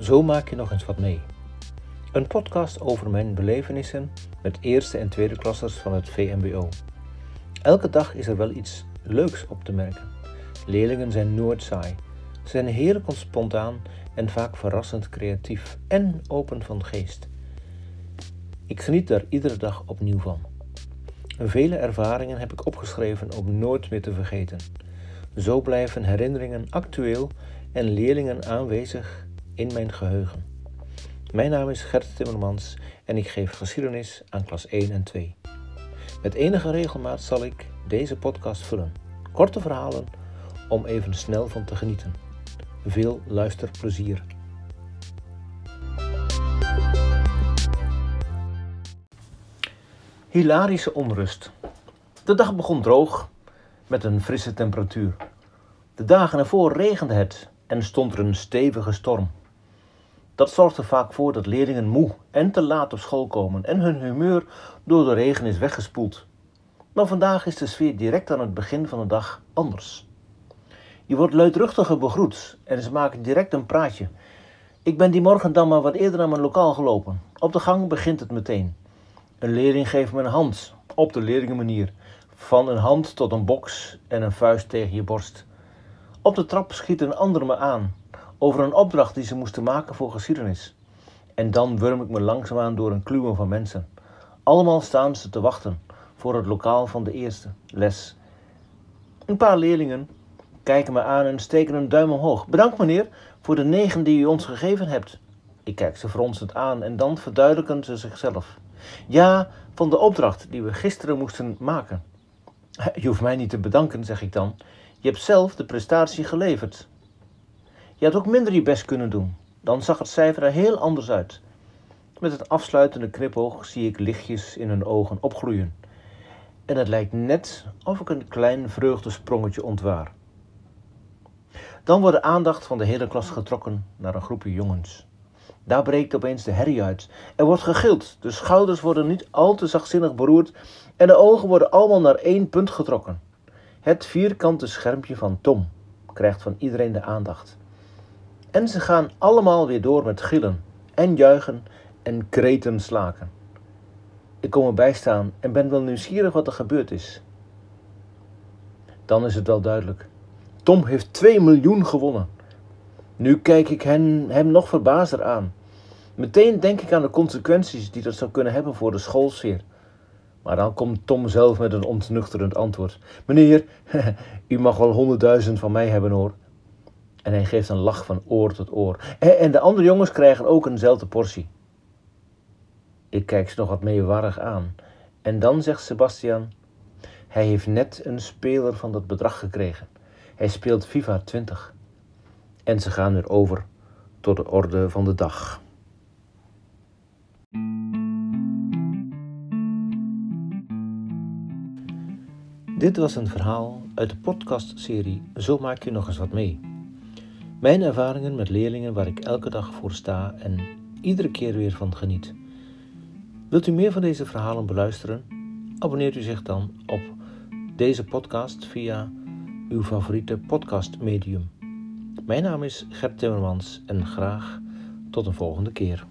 Zo maak je nog eens wat mee. Een podcast over mijn belevenissen met eerste en tweede klassers van het VMBO. Elke dag is er wel iets leuks op te merken. Leerlingen zijn nooit saai. Ze zijn heerlijk spontaan en vaak verrassend creatief en open van geest. Ik geniet daar iedere dag opnieuw van. Vele ervaringen heb ik opgeschreven om nooit meer te vergeten. Zo blijven herinneringen actueel en leerlingen aanwezig in mijn geheugen. Mijn naam is Gert Timmermans en ik geef geschiedenis aan klas 1 en 2. Met enige regelmaat zal ik deze podcast vullen. Korte verhalen om even snel van te genieten. Veel luisterplezier. Hilarische onrust. De dag begon droog met een frisse temperatuur. De dagen ervoor regende het en stond er een stevige storm. Dat zorgt er vaak voor dat leerlingen moe en te laat op school komen en hun humeur door de regen is weggespoeld. Maar vandaag is de sfeer direct aan het begin van de dag anders. Je wordt luidruchtiger begroet en ze maken direct een praatje. Ik ben die morgen dan maar wat eerder naar mijn lokaal gelopen. Op de gang begint het meteen. Een leerling geeft me een hand, op de leerlingenmanier. Van een hand tot een box en een vuist tegen je borst. Op de trap schiet een ander me aan over een opdracht die ze moesten maken voor geschiedenis. En dan wurm ik me langzaamaan door een kluwen van mensen. Allemaal staan ze te wachten voor het lokaal van de eerste les. Een paar leerlingen kijken me aan en steken een duim omhoog. Bedankt meneer voor de negen die u ons gegeven hebt. Ik kijk ze fronsend aan en dan verduidelijken ze zichzelf. Ja, van de opdracht die we gisteren moesten maken. Je hoeft mij niet te bedanken, zeg ik dan. Je hebt zelf de prestatie geleverd. Je had ook minder je best kunnen doen. Dan zag het cijfer er heel anders uit. Met het afsluitende knipoog zie ik lichtjes in hun ogen opgloeien. En het lijkt net of ik een klein vreugdesprongetje ontwaar. Dan wordt de aandacht van de hele klas getrokken naar een groepje jongens. Daar breekt opeens de herrie uit. Er wordt gegild, de schouders worden niet al te zachtzinnig beroerd en de ogen worden allemaal naar één punt getrokken. Het vierkante schermpje van Tom krijgt van iedereen de aandacht. En ze gaan allemaal weer door met gillen en juichen en kreten slaken. Ik kom erbij staan en ben wel nieuwsgierig wat er gebeurd is. Dan is het wel duidelijk. Tom heeft 2 miljoen gewonnen. Nu kijk ik hem nog verbaasder aan. Meteen denk ik aan de consequenties die dat zou kunnen hebben voor de schoolsfeer. Maar dan komt Tom zelf met een ontnuchterend antwoord. Meneer, u mag wel honderdduizend van mij hebben hoor. En hij geeft een lach van oor tot oor. En de andere jongens krijgen ook eenzelfde portie. Ik kijk ze nog wat meewarig aan. En dan zegt Sebastian: Hij heeft net een speler van dat bedrag gekregen. Hij speelt FIFA 20. En ze gaan weer over tot de orde van de dag. Dit was een verhaal uit de podcastserie Zo maak je nog eens wat mee. Mijn ervaringen met leerlingen waar ik elke dag voor sta en iedere keer weer van geniet. Wilt u meer van deze verhalen beluisteren? Abonneert u zich dan op deze podcast via uw favoriete podcastmedium. Mijn naam is Gert Timmermans en graag tot een volgende keer.